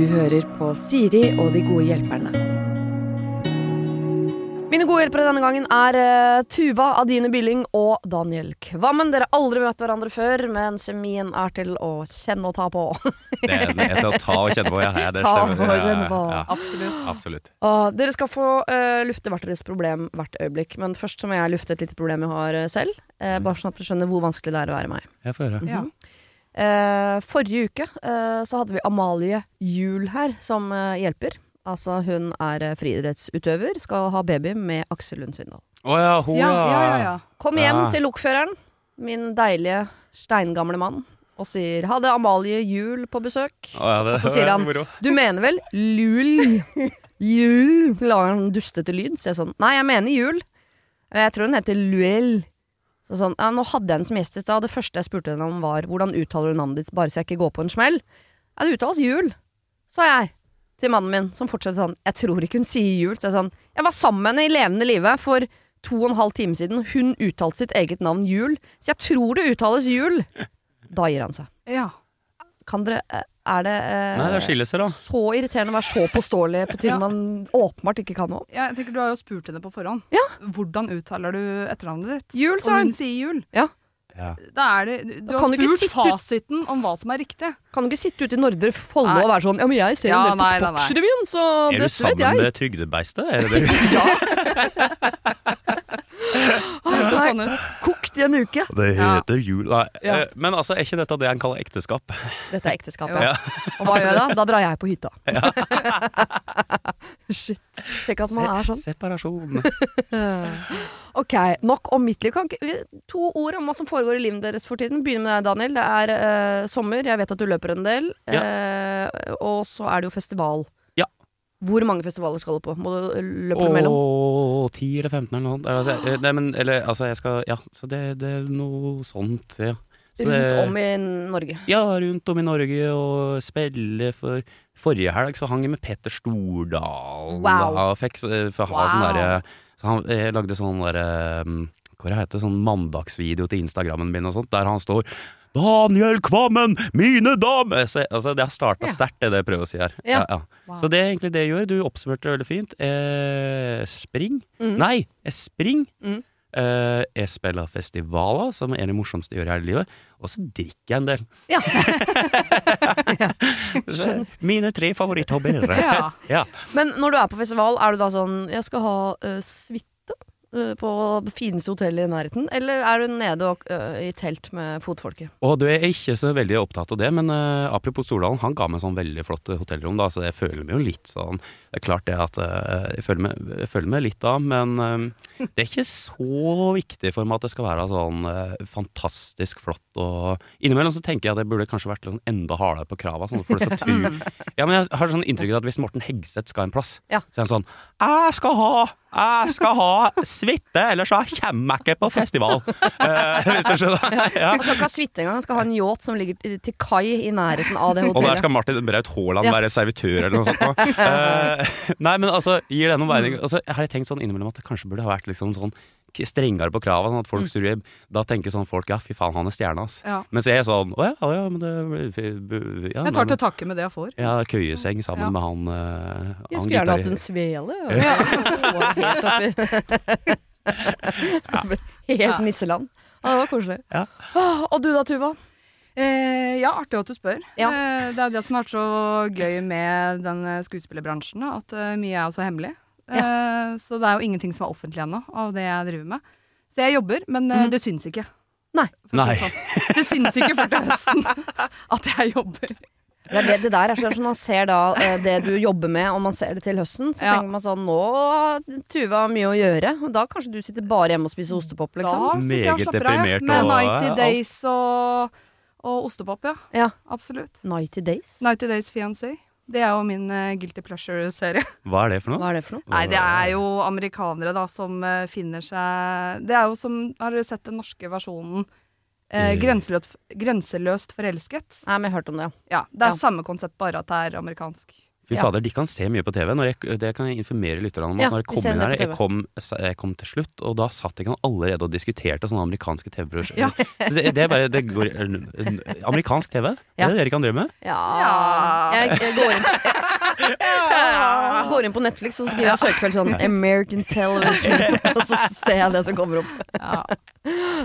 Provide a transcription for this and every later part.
Du hører på Siri og de gode hjelperne. Mine gode hjelpere denne gangen er eh, Tuva Adine Billing og Daniel Kvammen. Dere har aldri møtt hverandre før, men kjemien er til å kjenne og ta på. Det er det er til å ta og kjenne på, ja. ja det Ta stemmer. og Ja, kjenne på. Ja, Absolutt. absolutt. Og dere skal få eh, lufte hvert deres problem hvert øyeblikk. Men først så må jeg lufte et lite problem jeg har eh, selv. eh, bare sånn at dere skjønner hvor vanskelig det er å være meg. Jeg får høre. Ja. Eh, forrige uke eh, så hadde vi Amalie Juel her som eh, hjelper. Altså hun er eh, friidrettsutøver, skal ha baby med Aksel Lund Svindal. Å ja, hun Ja, ja, ja, ja. Kom hjem Ja. til lokføreren, min deilige steingamle mann, og sier 'hadde Amalie Juel på besøk'. Å, ja, det, Og så sier han, moro. 'du mener vel Lul?' Jul. Så lager han dustete lyd. Så jeg sånn 'nei, jeg mener jul'. Jeg tror hun heter Luel. Så sånn, ja, nå hadde jeg henne som gjest i stad, det første jeg spurte henne om var 'hvordan uttaler du navnet ditt, bare så jeg ikke går på en smell'? Ja, det uttales jul, sa jeg til mannen min, som fortsatte sånn 'jeg tror ikke hun sier jul'. Så jeg sånn, jeg var sammen med henne i levende live for to og en halv time siden. Hun uttalte sitt eget navn jul, så jeg tror det uttales jul. Da gir han seg. Ja. Kan dere eh, Er det eh, Nei, det er skillelser, da. så irriterende å være så påståelig på ting Ja. man åpenbart ikke kan noe om? Jeg tenker Du har jo spurt henne på forhånd. Ja. Hvordan uttaler du etternavnet ditt? Jul, sa Og hun. hun sier jul. Ja. Da er det, du Da har kan du ikke spurt sitte ut- fasiten om hva som er riktig. Kan du ikke sitte ute i Nordre Follo Nei. og være sånn Ja, men jeg ser Ja, en del på nei, nei, nei. Sportsrevyen, så Er du dette vet sammen jeg. med trygdebeistet? Er det det? Nei, sånn ut. Kokt i en uke. Det Ja. heter jul Nei, Ja. eh, Men altså, er ikke dette det en kaller ekteskap? Dette er ekteskapet. Ja. Og hva gjør jeg da? Da drar jeg på hytta. Shit. Tenk at man er sånn. Separasjon. Ok, nok om mitt liv. Kan ikke, to ord om hva som foregår i livet deres for tiden. Begynner med deg, Daniel. Det er uh, sommer. Jeg vet at du løper en del. Uh, og så er det jo festival. Hvor mange festivaler skal du på? Må du eh, løpe Åh, mellom? Åh, 10 eller 15 eller noe. Altså, eh, nei, men, eller, altså, jeg skal Ja, så det, det er noe sånt, ja. Så Rundt det- om i Norge. Ja, rundt om i Norge og spille for Forrige helg så hang jeg med Petter Stordal. Wow. Fikk, eh, for Wow. sånn der, så Han jeg lagde sånn derre um, Hva heter det? Sånn mandagsvideo til Instagrammen min og sånt, der han står Daniel Kvammen, mine damer! Så, altså, det har starta Ja. sterkt, det det jeg prøver å si her. Ja. Wow. Så det er egentlig det jeg gjør. Du oppsummerte det veldig fint. Eh, spring. Mm. Nei, jeg spring. Mm. Eh, jeg spiller festivaler, som er det morsomste jeg gjør i hele livet. Og så drikker jeg en del. Ja. Mine tre favoritthobbyer. Ja. ja. Men når du er på festival, er du da sånn Jeg skal ha uh, suite eh, på det fineste hotellet i nærheten, eller er du nede og, uh, i telt med fotfolket? Og du er ikke så veldig opptatt av det, men uh, apropos Stordalen, han ga meg sånn veldig flott hotellrom, da, så jeg føler meg jo litt sånn Det er klart det at uh, jeg, føler meg, jeg føler meg litt da, men eh, det er ikke så viktig for meg at det skal være sånn eh, fantastisk flott og Innimellom så tenker jeg at det burde kanskje vært sånn enda hardere på krava, sånn for det så tro Ja, men jeg har sånn inntrykk av at hvis Morten Hegseth skal en plass, Ja. så er han sånn Jeg skal ha jeg skal ha suite, ellers så kommer jeg ikke på festival. Eh, hvis du skjønner? Ja. Han skal ikke ha suite engang, han skal ha en yacht som ligger til kai i nærheten av det hotellet. Og der skal Martin Braut Haaland være servitør eller noe sånt. Eh, nei, men altså, gir det noen mening? Altså, jeg har tenkt sånn innimellom at det kanskje burde ha vært liksom sånn strengere på krava, sånn at folk mm. Da tenker sånn folk ja, fy faen, han er stjerna, ass. Ja. Mens jeg er sånn å ja, ja, men det ja, Jeg tar til takke med det jeg får. ja, køyeseng sammen Ja. med han uh, Jeg skulle gjerne hatt en svele. Ja. Helt Ja. nisseland. Ja, det var koselig. Ja. Åh, og du da, Tuva? Eh, ja, artig at du spør. Ja. Eh, det er det som har vært så gøy med den eh, skuespillerbransjen, at eh, mye er så hemmelig. Eh, så det er jo ingenting som er offentlig ennå av det jeg driver med. Så jeg jobber, men Mhm. det syns ikke. Nei. Nei. det sånn. Det syns ikke før til høsten at jeg jobber. Det, er det, det der er sånn man ser da eh, det du jobber med, og man ser det til høsten, så Ja. tenker man sånn Nå Tuva har mye å gjøre. Og da kanskje du sitter bare hjemme og spiser ostepop, liksom. Da sitter jeg og Meget slapper av, Med 90. Days og, og ostepop, ja. Ja. Absolutt. 90 Days. 90 Days Fiancé. Det er jo min eh, guilty pleasure-serie. Hva er det for noe? Hva er det for noe? Nei, det er jo amerikanere da som eh, finner seg Det er jo som Har dere sett den norske versjonen? Eh, Eh. grenseløst, grenseløst forelsket. Nei, men jeg har hørt om det, ja. Ja, Det er Ja. samme konsept, bare at det er amerikansk. Fy Ja. fader, de kan se mye på TV. Når jeg, det kan jeg informere lytterne om. Ja, når jeg kom inn her, jeg kom, jeg kom til slutt, og da satt jeg allerede og diskuterte sånne amerikanske TV-prosjekter. Ja. Så det, det er bare det går, Amerikansk TV? Ja. Det er det dere kan drømme? Ja, Ja. Jeg, jeg går, inn, går inn på Netflix og skriver et søkefelt sånn 'American Television', og så ser jeg det som kommer opp. Ja.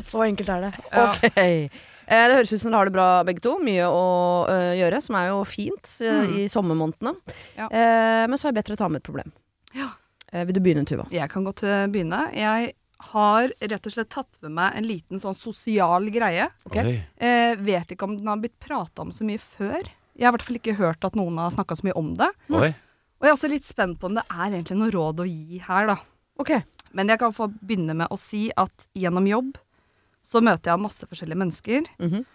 Så enkelt er det. Ja. Ok. Eh, det høres ut som dere har det bra begge to. Mye å eh, gjøre, som er jo fint Mm. i sommermånedene. Ja. Eh, men så er det bedre å ta med et problem. Ja. Eh, vil du begynne, Tuva? Jeg kan godt eh, begynne. Jeg har rett og slett tatt med meg en liten sånn sosial greie. Oi. Eh, vet ikke om den har blitt prata om så mye før. Jeg har i hvert fall ikke hørt at noen har snakka så mye om det. Oi. Og jeg er også litt spent på om det er egentlig noe råd å gi her, da. Ok. Men jeg kan få begynne med å si at gjennom jobb så møter jeg masse forskjellige mennesker. Mhm.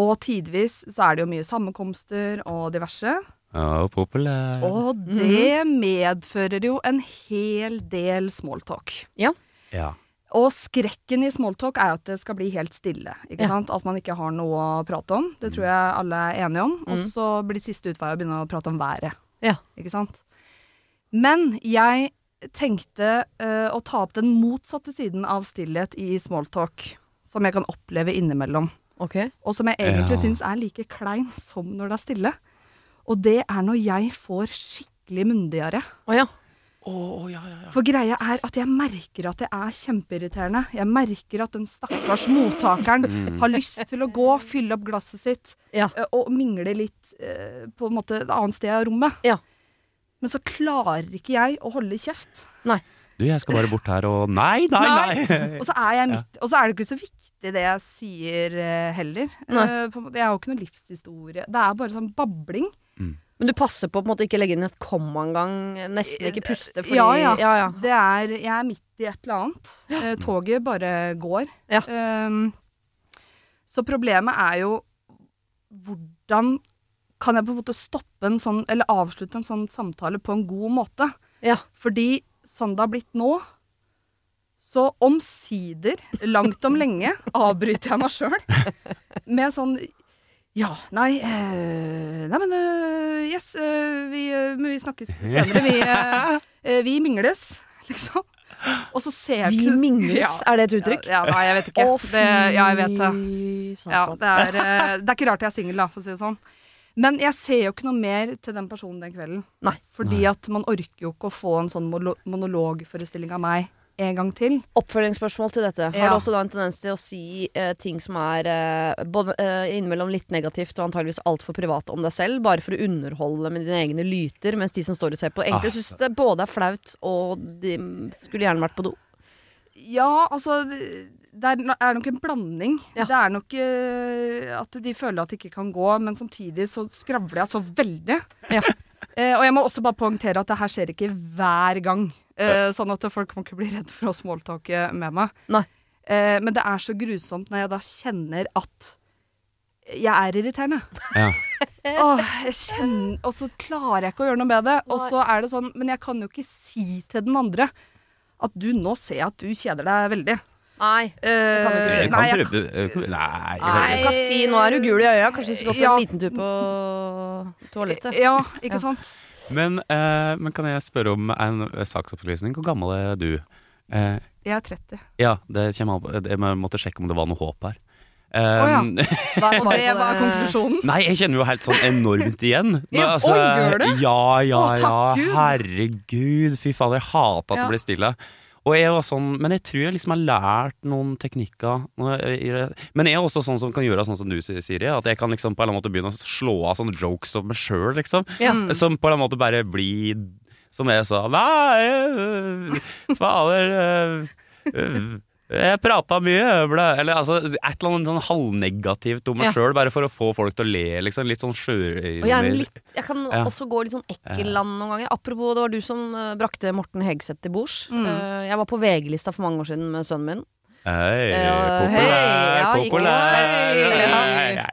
Og tidvis så er det jo mye sammenkomster og diverse. Ja, populær. Og det medfører jo en hel del smalltalk. Ja. Og skrekken i smalltalk er at det skal bli helt stille. Ikke Ja. sant? At man ikke har noe å prate om. Det tror jeg alle er enige om. Og Mm. så blir siste utvei å begynne å prate om været. Ja. Ikke sant? Men jeg tenkte uh, å ta opp den motsatte siden av stillhet i smalltalk. Som jeg kan oppleve innimellom. Ok. Og som jeg egentlig Ja. syns er like klein som når det er stille. Og det er når jeg får skikkelig munndiaré. Oh, ja. Oh, ja, ja, ja. For greia er at jeg merker at det er kjempeirriterende. Jeg merker at den stakkars mottakeren Mm. har lyst til å gå, fylle opp glasset sitt Ja. og mingle litt på en måte et annet sted av rommet. Ja. Men så klarer ikke jeg å holde kjeft. Du, jeg skal bare bort her og Nei, nei, nei! Og så er jeg midt Og så er det ikke så viktig det jeg sier eh, heller. Nei. Eh, jeg har jo ikke noe livshistorie. Det er bare sånn babling. Men du passer på å på en måte ikke legge inn et komma engang? Nesten ikke puste? Fordi, Ja, ja. ja, ja. Det er, jeg er midt i et eller annet. Eh, toget bare går. Ja. Ehm, så problemet er jo hvordan kan jeg på en måte stoppe en sånn, eller avslutte en sånn samtale på en god måte? Ja. Fordi sånn det har blitt nå, så omsider, langt om lenge, avbryter jeg meg sjøl med sånn ja, nei eh, Nei, men eh, yes, eh, vi, eh, vi snakkes senere. Vi, eh, eh, vi mingles, liksom. Og så ser jeg Vi mingles, Ja. er det et uttrykk? Ja, ja, nei, jeg vet ikke. Å, det, ja, jeg vet det. fy Ja, det, er, det er ikke rart jeg er singel, da, for å si det sånn. Men jeg ser jo ikke noe mer til den personen den kvelden. Nei. Fordi at man orker jo ikke å få en sånn monologforestilling av meg en gang til. Oppfølgingsspørsmål til dette. Har du også da en tendens til å si eh, ting som er eh, både eh, innimellom litt negativt og antageligvis altfor privat om deg selv, bare for å underholde med dine egne lyter, mens de som står og ser på, egentlig Ah. syns det både er flaut og de skulle gjerne vært på do? Ja, altså Det er, er nok en blanding. Ja. Det er nok uh, at de føler at det ikke kan gå, men samtidig så skravler jeg så veldig. Ja. Uh, og jeg må også bare poengtere at det her skjer ikke hver gang. Uh, sånn at folk må ikke bli redd for å smalltalke med meg. Nei. Eh, men det er så grusomt når jeg da kjenner at jeg er irriterende. Ja. Åh, jeg kjenner, og så klarer jeg ikke å gjøre noe med det. Og så er det sånn, Men jeg kan jo ikke si til den andre at du, nå ser at du kjeder deg veldig. Nei. Det kan du ikke si. Jeg nei, kan jeg, prøve eh, Nei. Nei, kan si 'nå er du gul i øya', kanskje du skulle gått Ja. en liten tur på toalettet. ja, ikke Ja. sant? Men, eh, men kan jeg spørre om en eh, saksopplysning? Hvor gammel er du? Eh, Jeg er 30. ja, det kommer an på Jeg måtte sjekke om det var noe håp her. Eh, ja. Hva er Og det var konklusjonen. Nei, jeg kjenner jo helt sånn enormt igjen. Men, altså, oi, gjør du? Ja, ja, oh, takk ja. Gud. Herregud. Fy faen, jeg hater at Ja. det blir stille. Og jeg var sånn, Men jeg tror jeg liksom har lært noen teknikker. Men jeg er også sånn som kan gjøre sånn som du sier, Siri. At jeg kan liksom på en eller annen måte begynne å slå av sånne jokes om meg sjøl, liksom. Ja. Mm. Som på en eller annen måte bare blir Som jeg sa Nei, øh, fader øh, øh, Jeg prata mye, ble Eller altså et eller annet sånn halvnegativt om meg Ja. sjøl, bare for å få folk til å le, liksom. Litt sånn Og gjerne litt Jeg kan Ja. også gå litt sånn ekkel land noen ganger. Apropos, det var du som eh, brakte Morten Hegseth til bords. Mm. Eh, jeg var på VG-lista for mange år siden med sønnen min. Hei, populær, hei, ja, ikke- populær.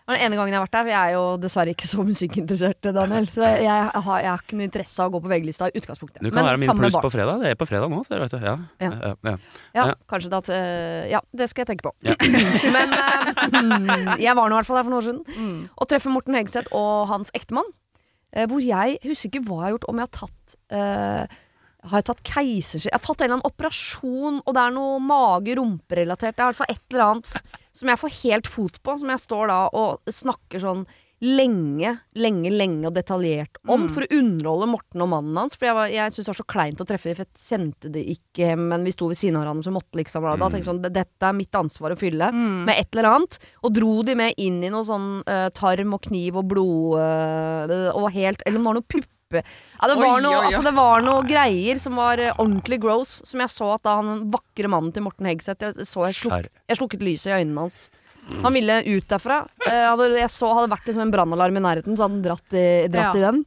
Var den ene gangen jeg har vært der, for jeg er jo dessverre ikke så musikkinteressert, Daniel. Så jeg, jeg, har, jeg har ikke noe interesse av å gå på VG-lista i utgangspunktet. Du kan være min pluss på fredag. Det er på fredag nå, så vet du. Ja. Ja. Ja, ja. Ja, Ja. kanskje det at eh, Ja, det skal jeg tenke på. Ja. Men eh, jeg var nå i hvert fall der for noen år siden. Mm. Og treffer Morten Hegseth og hans ektemann. eh, hvor jeg husker ikke hva jeg har gjort, om jeg har tatt eh, har jeg tatt keisersnitt? Jeg har tatt en eller annen operasjon, og det er noe mage-rumpe-relatert. Det er i hvert fall et eller annet som jeg får helt fot på, som jeg står da og snakker sånn lenge, lenge, lenge og detaljert om, Mm. for å underholde Morten og mannen hans. For jeg, var- jeg syntes det var så kleint å treffe dem, for jeg kjente det ikke, men vi sto ved siden av hverandre, så måtte liksom Da tenkte jeg sånn, dette er mitt ansvar å fylle Mm. med et eller annet. Og dro de med inn i noe sånn uh, tarm og kniv og blod uh, og helt Eller om det var noe puppe. Ja, det var, Oi, noe, oi, oi. altså, det var noe greier som var eh, ordentlig gross, som jeg så at da han vakre mannen til Morten Hegseth Jeg så jeg, sluk, jeg slukket lyset i øynene hans. Han ville ut derfra. Eh, hadde, jeg så hadde vært liksom en brannalarm i nærheten, så hadde han dratt, i, dratt i den.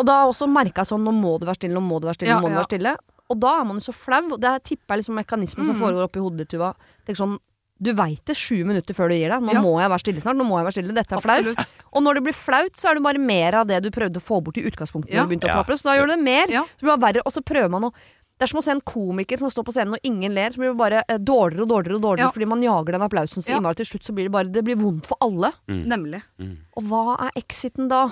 Og da også merka jeg sånn Nå må du være stille, nå må du være stille, Ja, nå må du ja. være stille. Og da er man jo så flau. Det tipper jeg liksom mekanismen som Mm. foregår oppi hodet ditt, Tuva. Sånn du veit det sju minutter før du gir deg. Nå Ja. må jeg være stille snart. Nå må jeg være stille. Dette er flaut. Og når det blir flaut, så er det bare mer av det du prøvde å få bort i utgangspunktet. Ja. Når du begynte å Ja. plapre, Så da gjør du det mer. Ja. Så blir det verre, og så prøver man å det er som å se en komiker som står på scenen og ingen ler. Så blir det bare eh, dårligere og dårligere og dårligere Ja. fordi man jager den applausen så Ja. innmari. Til slutt så blir det bare Det blir vondt for alle. Nemlig. Og hva er exiten da?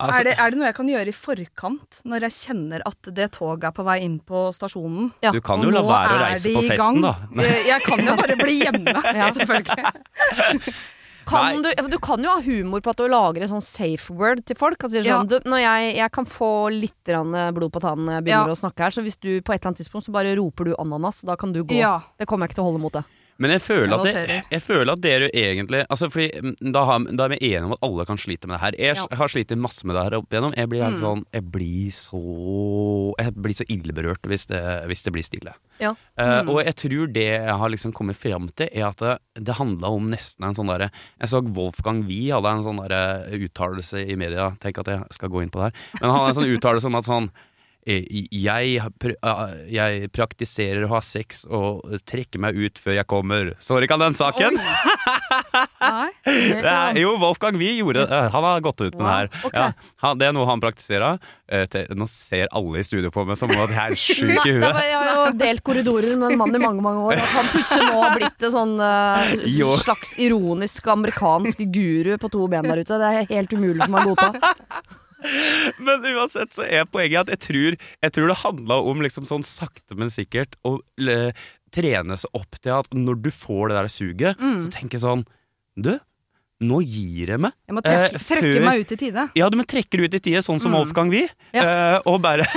Altså, er, det, er det noe jeg kan gjøre i forkant, når jeg kjenner at det toget er på vei inn på stasjonen? Ja. du kan jo la være å reise på festen, gang. da. Jeg, jeg kan jo bare bli hjemme, Ja. selvfølgelig. Kan du, du kan jo ha humor på at du lager en sånn safe word til folk. Altså, Ja. sånn, du, når jeg, jeg kan få litt blod på tannen når jeg begynner Ja. å snakke her, så hvis du på et eller annet tidspunkt så bare roper du ananas, da kan du gå. Ja. Det kommer jeg ikke til å holde mot det. Men jeg føler, at det, jeg føler at dere egentlig altså fordi mm, da, har, da er vi enige om at alle kan slite med det her. Jeg Ja. har slitt masse med det her opp igjennom. Jeg blir, Mm. sånn, jeg blir så Jeg blir så illeberørt hvis det, hvis det blir stille. Ja. Mm. Uh, og jeg tror det jeg har liksom kommet fram til, er at det, det handla om nesten en sånn derre Jeg så Wolfgang Wie hadde en sånn der uttalelse i media. Tenk at jeg skal gå inn på det her. Men han hadde en sånn uttalelse om at sånn eh, jeg, eh, jeg praktiserer å ha sex og trekke meg ut før jeg kommer. Sorry, kan den saken? Nei. Jo, Wolfgang Wie gjorde det. Han har gått ut med Wow, det her. Okay. Ja, han, det er noe han praktiserer. Eh, nå ser alle i studio på meg som om at jeg er sjuk i det huet. jeg har jo delt korridorer med en mann i mange mange år. At han plutselig nå har blitt en sånn uh, slags ironisk amerikansk guru på to ben der ute. Det er helt umulig for meg å godta. Men uansett så er poenget at jeg tror, jeg tror det handla om liksom sånn sakte, men sikkert å trene seg opp til at når du får det der suget, så tenker jeg sånn Du, nå gir jeg meg. Jeg må trekke, trekke før- meg ut i tide. Ja, du må trekke det ut i tide, sånn som Mm. Wolfgang Wie. Eh, og bare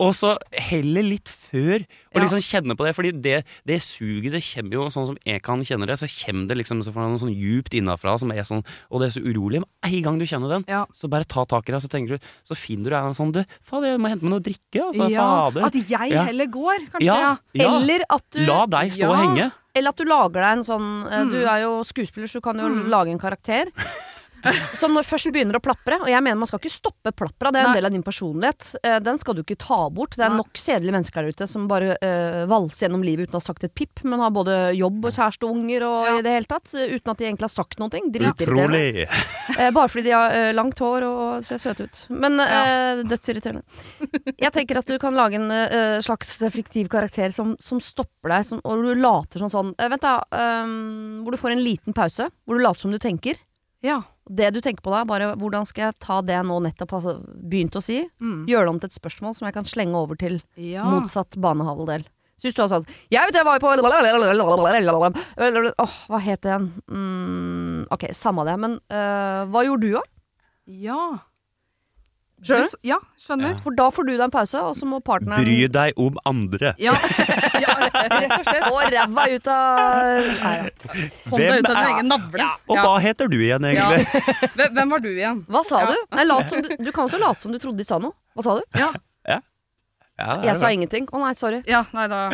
Og så heller litt før, og Ja. liksom kjenne på det. Fordi det, det suget, det kommer jo sånn som jeg kan kjenne det, så kommer det liksom så fra noe sånn djupt innafra som er sånn Og det er så urolig. Men en gang du kjenner den, Ja. så bare ta tak i det, så tenker du Så finner du en sånn Du, fader, jeg må hente meg noe å drikke, altså. Ja, fader. at jeg Ja. heller går, kanskje. ja, Ja. ja. Eller at du La deg stå Ja. og henge. Eller at du lager deg en sånn eh, Du Mm. er jo skuespiller, så du kan jo Mm. lage en karakter. Som når først begynner å plapre. Og jeg mener man skal ikke stoppe plapra, det er en Nei. del av din personlighet. Eh, Den skal du ikke ta bort. Det er Nei. nok kjedelige mennesker der ute som bare uh, valser gjennom livet uten å ha sagt et pip, men har både jobb og kjæreste og unger og Ja. i det hele tatt. Uten at de egentlig har sagt noe. Dritirriterende. Utrolig. Eh, bare fordi de har uh, langt hår og ser søte ut. Men eh, dødsirriterende. Jeg tenker at du kan lage en slags fiktiv karakter som, som stopper deg, som, og du later som sånn eh, Vent, da. Um, hvor du får en liten pause. Hvor du later som du tenker. Ja. Det du tenker på da, bare hvordan skal jeg ta det jeg nå nettopp har begynt å si, Mm. gjøre det om til et spørsmål som jeg kan slenge over til ja. motsatt banehalvdel. Så hvis du har sagt 'Jeg vet jeg var på Åh, hva het det igjen? Mm, ok, samme det. Men uh, hva gjorde du, da? Ja. Skjønner Ja, skjønner. For da får du deg en pause, og så må partneren Bry deg om andre. Ja. ja, rett og slett. få ræva ut av Nei, ja. Hånda ut av din er- egen navle. Og hva heter du igjen, egentlig? Hvem hvem var du igjen? Hva sa Ja. du? Nei, lat som du? Du kan også late som du trodde de sa noe. Hva sa du? Ja. Ja, Jeg sa ingenting. Å nei, sorry. Ja, nei da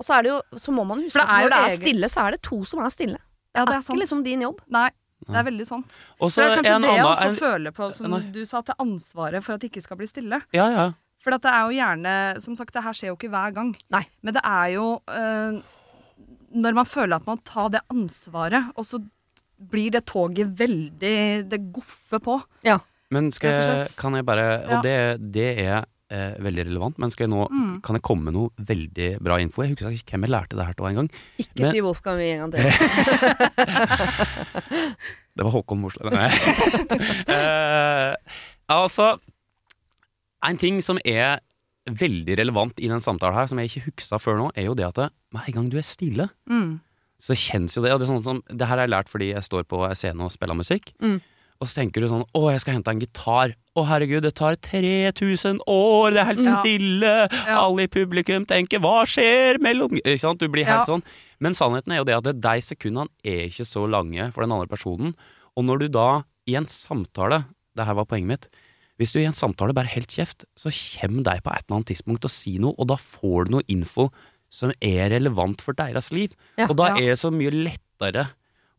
Og så er det jo Så må man huske at når det er egen- stille, så er det to som er stille. Ja, det er er sant. ikke liksom din jobb. Nei, det er veldig sant. Også, det er kanskje en det jeg også en- føler på, som Nei. du sa, til ansvaret for at det ikke skal bli stille. Ja, ja. For at det er jo gjerne Som sagt, det her skjer jo ikke hver gang. Nei. Men det er jo øh, Når man føler at man tar det ansvaret, og så blir det toget veldig Det goffer på. Ja. Men skal jeg, kan jeg bare Ja. Og det, det er eh, veldig relevant, men skal jeg nå, Mm. kan jeg komme med noe veldig bra info? Jeg husker ikke hvem jeg lærte det her til en gang. Ikke Men- si Wolfgang en gang til. Det var Håkon Morsle. Eh, altså En ting som er veldig relevant i den samtalen her, som jeg ikke huksa før nå, er jo det at med en gang du er stille, Mm. så kjennes jo det. Og det er sånn som Det her har jeg lært fordi jeg står på en scene og spiller musikk. Mm. Og så tenker du sånn Å, jeg skal hente en gitar. Å, herregud, det tar 3000 år, det er helt stille. Ja. Alle i publikum tenker 'hva skjer mellom Ikke sant? Du blir helt sånn. Men sannheten er jo det at de sekundene er ikke så lange for den andre personen. Og når du da i en samtale Det her var poenget mitt. Hvis du i en samtale bare helt kjeft, så kommer de på et eller annet tidspunkt og sier si noe, og da får du noe info som er relevant for deres liv. Ja. og da Ja. er det så mye lettere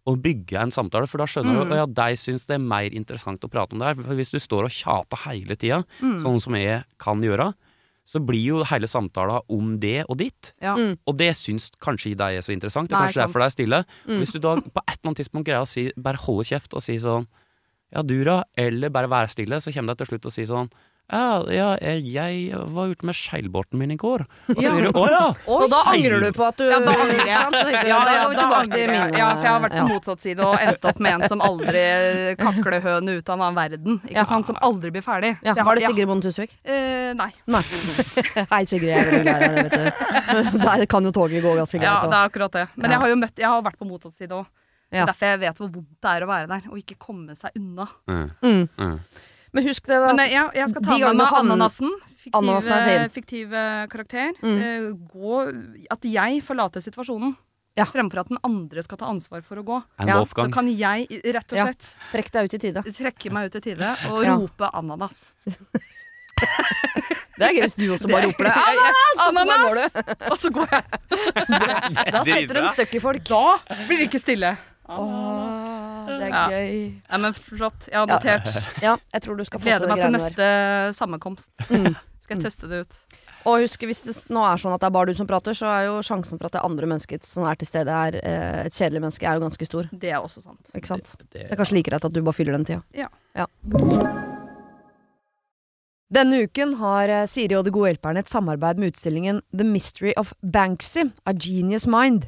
å bygge en samtale, for da skjønner Mm. du at ja, deg syns det er mer interessant å prate om det her. For hvis du står og tjater hele tida, Mm. sånn som jeg kan gjøre, så blir jo hele samtalen om det og ditt. Ja. Mm. Og det syns kanskje ikke deg er så interessant. Det er Nei, kanskje sant. derfor det er stille. Mm. Hvis du da på et eller annet tidspunkt greier å si, bare holde kjeft og si sånn Ja, du da? Eller bare være stille, så kommer det til slutt å si sånn ja, ja, jeg var ute med seilbåten min i går. Og så sier du å ja! Og da angrer du på at du Ja, da angrer jeg. Sant? Ja, da ja, går vi tilbake til mine Ja, for jeg har vært på motsatt side og endt opp med en som aldri kakler høne ut av en annen verden. Ikke sant? Som aldri blir ferdig. Ja, Så jeg var det. Sigrid Bonde Tusvik? Eh, nei. Nei. Hei, Sigrid. Jeg er veldig glad i deg, vet du. Der kan jo toget gå ganske Ja, det er akkurat det. Men jeg har jo møtt, jeg har vært på motsatt side òg. Ja. Derfor jeg vet hvor vondt det er å være der, og ikke komme seg unna. Mm, Mm. Men husk det, da. Men ja, jeg skal ta De med meg ananasen. Fiktive, Ananasen fiktive karakter. Mm. Uh, gå, at jeg forlater situasjonen. Ja. Fremfor at den andre skal ta ansvar for å gå. Ja, Så kan jeg rett og Ja. slett Trekk deg ut i tide. trekke meg ut i tide og Ja. rope ananas. Det er gøy hvis du også bare roper det. Ananas! Og så bare går. Og så går jeg. Da setter du en støkk i folk. Da blir det ikke stille. Åh, det er Ja. gøy. Nei, men flott. Jeg har notert. Ja, jeg tror du skal få til Gleder de meg til greiene der. neste sammenkomst. Mm. Skal jeg teste det ut. Og husk, hvis det s- nå er sånn at det er bare du som prater, så er jo sjansen for at det andre mennesket som er til stede, er eh, et kjedelig menneske, er jo ganske stor. Det er også sant. Ikke sant? Så Det- det er kanskje like greit at du bare fyller den tida. Ja. Denne uken har eh, Siri og De gode hjelperne et samarbeid med utstillingen The Mystery of Banksy, A Genius Mind.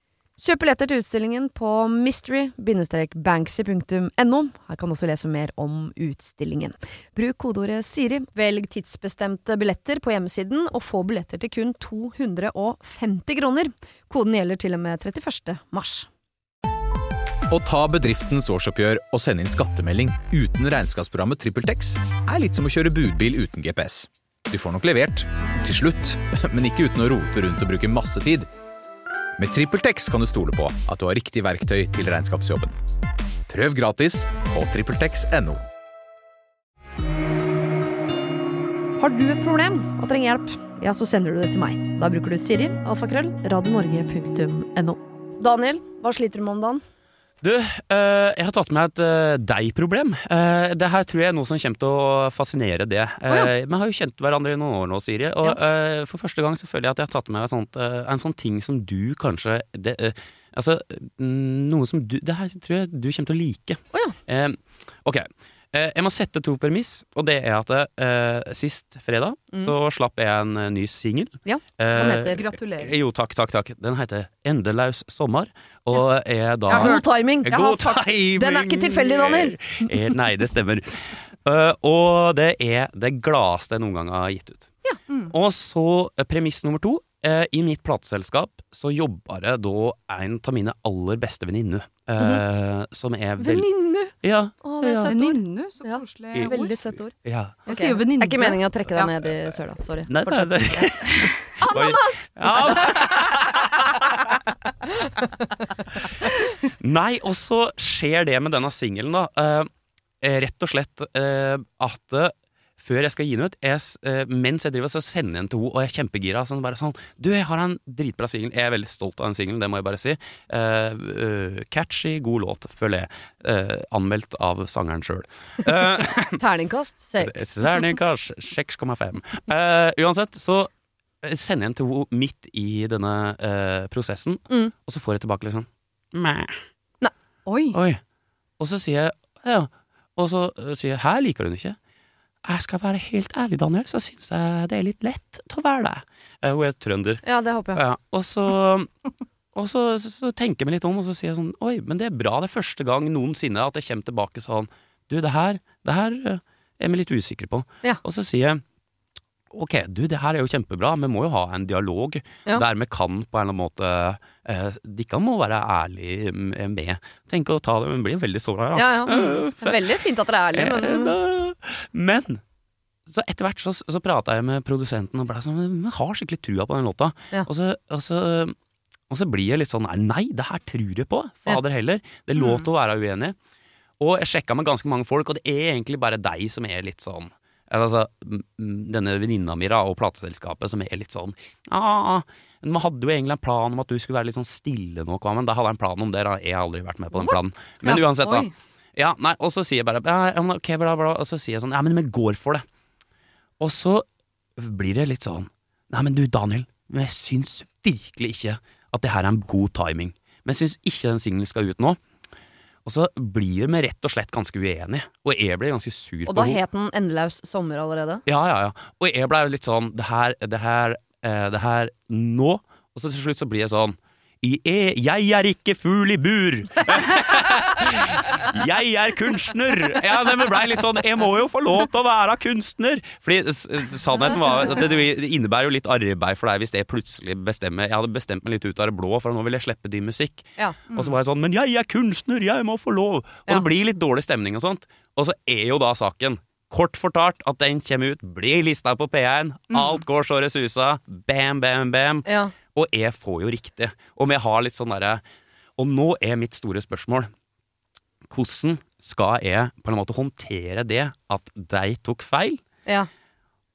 Kjøp billetter til utstillingen på mystery-banksy.no. Her kan du også lese mer om utstillingen. Bruk kodeordet Siri, velg tidsbestemte billetter på hjemmesiden, og få billetter til kun 250 kroner. Koden gjelder til og med 31. mars. Å ta bedriftens årsoppgjør og sende inn skattemelding uten regnskapsprogrammet TrippelTex er litt som å kjøre budbil uten GPS. Du får nok levert, til slutt, men ikke uten å rote rundt og bruke masse tid. Med TrippelTex kan du stole på at du har riktig verktøy til regnskapsjobben. Prøv gratis på TrippelTex.no. Har du et problem og trenger hjelp, ja, så sender du det til meg. Da bruker du Siri, alfakrøll, radionorge.no. Daniel, hva sliter du med om dagen? Du, eh, jeg har tatt med et uh, deg-problem. Eh, det her tror jeg er noe som kommer til å fascinere det. Eh, Vi har jo kjent hverandre i noen år nå, Siri. Og eh, for første gang så føler jeg at jeg har tatt med sånt, eh, en sånn ting som du kanskje det, eh, Altså, mm, noe som du Det her tror jeg du kommer til å like. Å ja. Eh, ok. Eh, jeg må sette to premiss, og det er at eh, sist fredag så slapp jeg en eh, ny singel. Ja, som Eh, heter Gratulerer. Jo, takk, takk, takk. Den heter Endelaus sommer, og er da ja, God timing! Jeg har God timing! Den er ikke tilfeldig, Daniel. Eh, Nei, det stemmer. uh, og det er det gladeste jeg noen gang har gitt ut. Ja. Og så eh, premiss nummer to. Eh, I mitt plateselskap så jobber det da en av mine aller beste venninner. eh, Som er veldig Venninne! Ja. Å, det er Ja. søtt ord. Venninne, så Ja. koselig ja. Veldig søtt ord. ja. Jeg okay. sier jo Det venninne. er ikke meningen å trekke deg Ja. ned i søla. Sorry. Nei, nei, Fortsett. det Ananas! Ja. Nei, og så skjer det med denne singelen, da. eh, rett og slett eh, at før jeg skal gi den ut, jeg, eh, mens jeg driver så sender jeg den til henne, og jeg er kjempegira. Sånn, bare sånn Du, jeg har en dritbra singel. Jeg er veldig stolt av den singelen, det må jeg bare si. Eh, uh, catchy, god låt, føler jeg. Eh, anmeldt av sangeren sjøl. Terningkast seks. Terningkast 6,5. Eh, uansett, så sender jeg den til henne midt i denne eh, prosessen, Mm. og så får jeg tilbake liksom Mæh. Oi. Oi. Og så sier jeg ja. Og så sier jeg her liker du den ikke. Jeg skal være helt ærlig, Daniel, så syns jeg det er litt lett til å være deg. Eh, Hun er trønder. Ja, det håper jeg. Ja. Og så og så, så, så tenker jeg meg litt om, og så sier jeg sånn Oi, men det er bra. Det er første gang noensinne at jeg kommer tilbake sånn Du, det her, det her øh, er vi litt usikre på. Ja. Og så sier jeg Ok, du, det her er jo kjempebra. Vi må jo ha en dialog Ja. der vi kan på en eller annen måte eh, De kan må være ærlige med. Tenk å ta det, men blir veldig såra. Ja, ja. Det er veldig fint at dere er ærlige, men Eh, Men så etter hvert så, så prata jeg med produsenten og ble sånn Jeg har skikkelig trua på den låta. Ja. Og, så, og, så, og så blir jeg litt sånn Nei, det her tror jeg på! Fader heller. Det er lov til å være uenig. Og jeg sjekka med ganske mange folk, og det er egentlig bare deg som er litt sånn Altså, denne venninna mi og plateselskapet som er litt sånn ah, Man hadde jo egentlig en plan om at du skulle være litt sånn stille nå, men da hadde jeg en plan om det. da Jeg har aldri vært med på den planen. Men uansett, da. Ja, nei, og så sier jeg bare ja, ok, bla, bla, Og så sier jeg sånn Ja, men vi går for det. Og så blir det litt sånn Nei, men du, Daniel, men jeg syns virkelig ikke at det her er en god timing. Men jeg syns ikke den singelen skal ut nå. Og så blir vi rett og slett ganske uenige. Og jeg ble ganske sur Og da henne. het den Endelaus sommer allerede? Ja, ja, ja. Og jeg ble litt sånn Det her, det her, eh, det her nå. Og så til slutt så blir jeg sånn «I er, jeg er ikke fugl i bur! jeg er kunstner! Ja, det blei litt sånn Jeg må jo få lov til å være kunstner! Fordi sannheten var at det, innebærer jo litt arbeid for deg hvis jeg plutselig bestemmer Jeg hadde bestemt meg litt ut av det blå, for nå vil jeg slippe din musikk. Ja. Og så var jeg sånn Men jeg er kunstner, jeg må få lov! Og Ja. det blir litt dårlig stemning og sånt. Og så er jo da saken Kort fortalt at den kommer ut, blir lista på P1, alt går så det susa, bam, bam, bam. Ja. Og jeg får jo riktig. Om jeg har litt sånn derre Og nå er mitt store spørsmål Hvordan skal jeg på en måte håndtere det at de tok feil, Ja.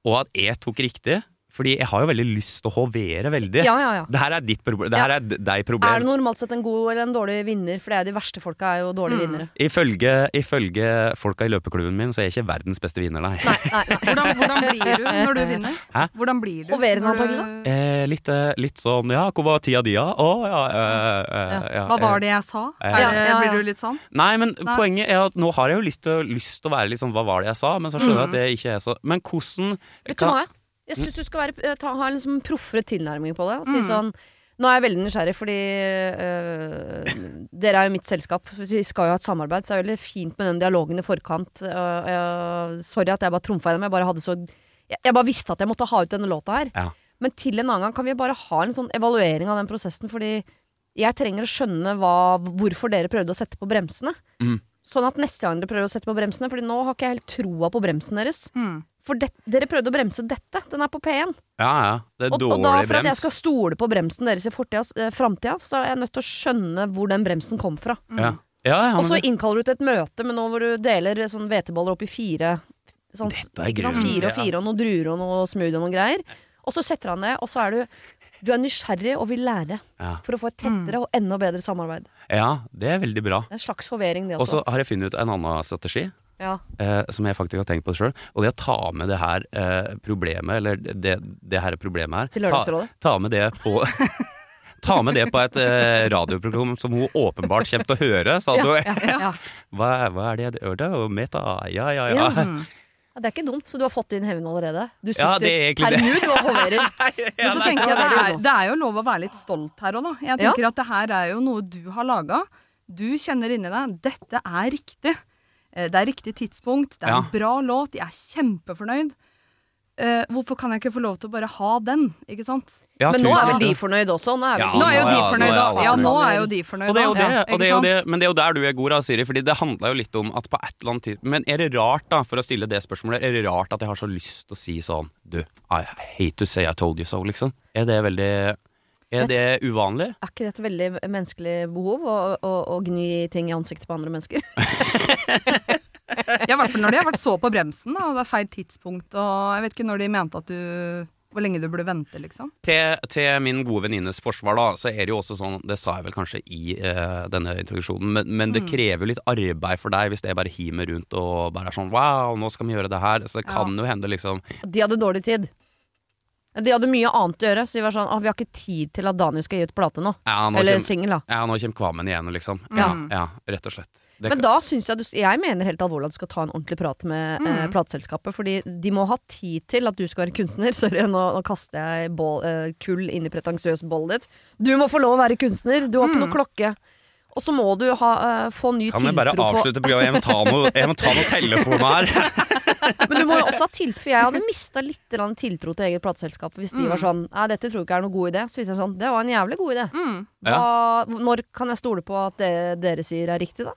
og at jeg tok riktig? Fordi jeg har jo veldig lyst til å hovere veldig. ja, ja, ja. Det her er ditt problem. Det her er deg problem. Er det normalt sett en god eller en dårlig vinner? For det er de verste folka er jo dårlige vinnere. Ifølge, ifølge folka i løpeklubben min, så er jeg ikke verdens beste vinner, nei. Nei, nei, nei. Hvordan, hvordan blir du når du vinner? Hæ? Hvordan blir du? Hoverende når da? antagelig, Eh, litt, eh, litt sånn Ja, hvor var tida di, da? Å, ja, eh, eh, ja. Hva var eh. det jeg sa? Ja, ja, ja. Blir du litt sånn? Nei, men Nei. poenget er at nå har jeg jo lyst til, lyst til å være litt sånn Hva var det jeg sa? Men så skjønner jeg Mm. at det ikke er så Men hvordan Vet du hva? Jeg syns du skal være, eh, ta, ha en liksom proffere tilnærming på det. Og si Mm. sånn Nå er jeg veldig nysgjerrig, fordi øh, dere er jo mitt selskap. Vi skal jo ha et samarbeid, så det er veldig fint med den dialogen i forkant. Og jeg, sorry at jeg bare trumfa gjennom. Jeg bare hadde så jeg, jeg bare visste at jeg måtte ha ut denne låta her. Ja. Men til en annen gang kan vi bare ha en sånn evaluering av den prosessen, fordi jeg trenger å skjønne hva, hvorfor dere prøvde å sette på bremsene. Mm. Sånn at neste gang dere prøver å sette på bremsene, Fordi nå har ikke jeg helt troa på bremsen deres. Hmm. For det, dere prøvde å bremse dette. Den er på P1. Ja, ja. Det er Og, og da for at jeg skal stole på bremsen deres i fortida, eh, framtida, så er jeg nødt til å skjønne hvor den bremsen kom fra. Ja. Ja, ja, Og så innkaller du til et møte med noe hvor du deler sånn hveteboller opp i fire. Sånn, ikke sant? Fire og fire og noen druer og noe smoothie og noen greier. Og så setter han ned, og så er du Du er nysgjerrig og vil lære Ja. for å få et tettere og enda bedre samarbeid. ja, det er veldig bra. Det er en slags hovering, det Og så har jeg funnet ut en annen strategi. Ja. eh, som jeg faktisk har tenkt på sjøl. Og det å ta med det her eh, problemet, eller det, det her problemet her Til ta, Lørdagsrådet. ta med det på Ta med det på et eh, radioprogram som hun åpenbart kommer til å høre, sa du. Ja, ja. Hva, hva er det jeg gjør? Det meta. Ja, ja, ja. Ja. Ja, det er ikke dumt, så du har fått inn hevn allerede. Du sitter Ja, er per nå du og hoverer. Men så tenker jeg det er, det er jo lov å være litt stolt her òg, da. Jeg Ja. tenker at det her er jo noe du har laga. Du kjenner inni deg dette er riktig. Eh, Det er riktig tidspunkt. Det er Ja. en bra låt. Jeg er kjempefornøyd. Uh, hvorfor kan jeg ikke få lov til å bare ha den? Ikke sant? Ja, Men nå er vel de fornøyde fornøyd også? Nå er, Ja, Nå er jo de fornøyde. fornøyd, da. Ja, nå er jo de fornøyd, Og det er jo det, Ja, og det er jo det, men det er jo der du er god, da, Siri. Fordi det handla jo litt om at på et eller annet tid Men er det rart, da, for å stille det spørsmålet, er det rart at jeg har så lyst til å si sånn Du, I hate to say I told you so, liksom. Er det veldig Er det uvanlig? Er ikke det et veldig menneskelig behov å, å, å gni ting i ansiktet på andre mennesker? Ja, i hvert fall når de har vært så på bremsen, da, og det er feil tidspunkt, og jeg vet ikke når de mente at du Hvor lenge du burde vente, liksom. Til, til min gode venninnes forsvar, da, så er det jo også sånn Det sa jeg vel kanskje i uh, denne introduksjonen, men, men det krever jo litt arbeid for deg hvis det bare himer rundt og bare er sånn Wow, nå skal vi gjøre det her. Så det kan jo hende, liksom De hadde dårlig tid. De hadde mye annet å gjøre, så de var sånn Å, Vi har ikke tid til at Daniel skal gi ut plate nå. Ja, nå Eller singel, da. ja, nå kommer Kvamen igjen, liksom. Ja. ja rett og slett. Det Men da syns jeg du, Jeg mener helt alvorlig at du skal ta en ordentlig prat med eh, plateselskapet. Fordi de må ha tid til at du skal være kunstner. Sorry, nå, nå kaster jeg bål, eh, kull inn i pretensiøst bollet ditt. Du må få lov å være kunstner! Du har ikke noe klokke. Og så må du ha, uh, få ny Kan vi bare avslutte på? Jeg må ta noe, jeg må ta noe telefon her. Men du må jo også ha tiltro, for jeg hadde mista litt tiltro til eget plateselskap hvis de var sånn Nei, dette tror jeg ikke er noe god idé. Så viser jeg sånn Det var en jævlig god idé. Hva, Når kan jeg stole på at det dere sier er riktig, da?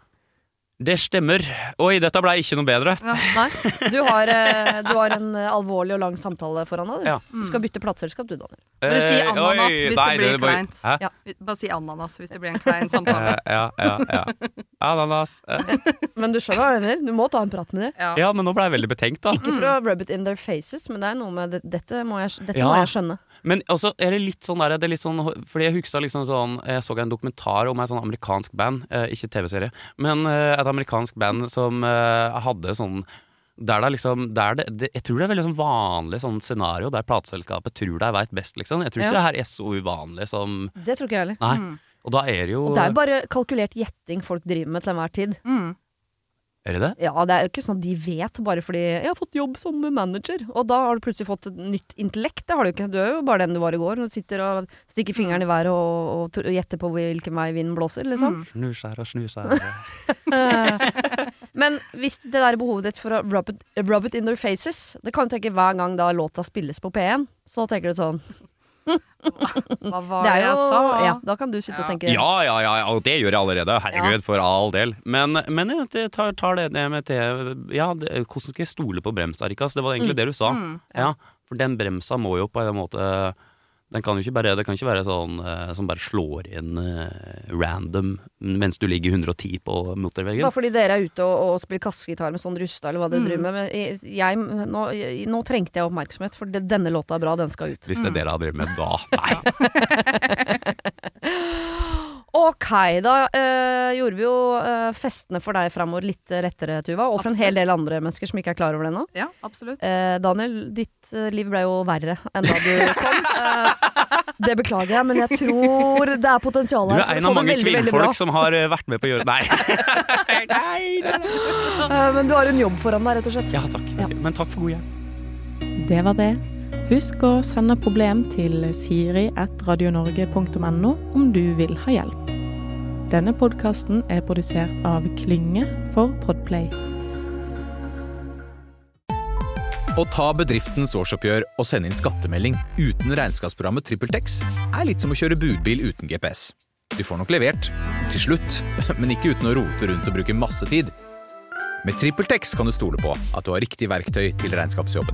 Det stemmer. Oi, dette ble ikke noe bedre. Nei. Du har, eh, du har en eh, alvorlig og lang samtale foran deg. Du, Ja. du skal bytte plattselskap du, Daniel. Bare si Eh, ananas oi, hvis det blir bare- kleint. Ja. Bare si ananas hvis det blir en klein samtale. Ja, ja, ja. Ananas. Men du skjønner hva jeg mener? Du må ta en prat med dem. Ja. Ja, men nå ble jeg veldig betenkt, da. Ikke for å rub it in their faces, men det er noe med det, dette, må jeg, dette Ja. må jeg skjønne. Men også er det litt sånn der, det er litt sånn Fordi jeg huska liksom sånn Jeg så en dokumentar om et sånn amerikansk band, ikke TV-serie, men eh, et amerikansk band som uh, hadde sånn der det liksom der det, det, Jeg tror det er veldig sånn vanlig sånn scenario der plateselskapet tror de veit best, liksom. Jeg tror ikke Ja. det her er så uvanlig som Det tror ikke jeg heller. Mm. Og da er det jo Og det er jo bare kalkulert gjetting folk driver med til enhver tid. Mm. Er det det? Ja, det er jo ikke sånn at de vet bare fordi 'jeg har fått jobb som manager', og da har du plutselig fått et nytt intellekt. Det har du ikke. Du er jo bare den du var i går, Du sitter og stikker fingeren i været og, og, og gjetter på hvilken vei vinden blåser, liksom. Snus her og snuser. Men hvis det der behovet ditt for å rub it, rub it in their faces Det kan du tenke hver gang da låta spilles på P1, så tenker du sånn Hva var Det det jo jeg sa? Ja, da kan du sitte og tenke Ja, ja, ja, ja, og det gjør jeg allerede. Herregud, for all del. Men, men jeg tar, tar det ned med til Ja, det, hvordan skal jeg stole på brems, Arikas? Det var egentlig det du sa. ja. For den bremsa må jo på en måte den kan jo ikke bare, Det kan ikke være sånn eh, som bare slår inn eh, random mens du ligger 110 på motorveggen. Bare fordi dere er ute og, og spiller kassegitar med sånn rusta eller hva dere driver med. Men jeg, jeg, nå, jeg, nå trengte jeg oppmerksomhet, for det, denne låta er bra, den skal ut. Hvis det er det dere har drevet med da. Nei. Ok, da øh, gjorde vi jo øh, festene for deg framover litt lettere, Tuva. Og for en hel del andre mennesker som ikke er klar over det ennå. Ja, absolutt. Eh, Daniel, ditt eh, liv ble jo verre enn da du kom. Eh, det beklager jeg, men jeg tror det er potensial her. Du er en av mange veldig, kvinnfolk som har vært med på å gjøre Nei. nei, nei. Eh, men du har en jobb foran deg, rett og slett. Ja, takk. Ja. Men takk for god hjelp. Det var det. Husk å sende problem til siri.radionorge.no om du vil ha hjelp. Denne podkasten er produsert av Klynge for Podplay. Å ta bedriftens årsoppgjør og sende inn skattemelding uten regnskapsprogrammet TrippelTex er litt som å kjøre budbil uten GPS. Du får nok levert, til slutt, men ikke uten å rote rundt og bruke masse tid. Med TrippelTex kan du stole på at du har riktig verktøy til regnskapsjobben.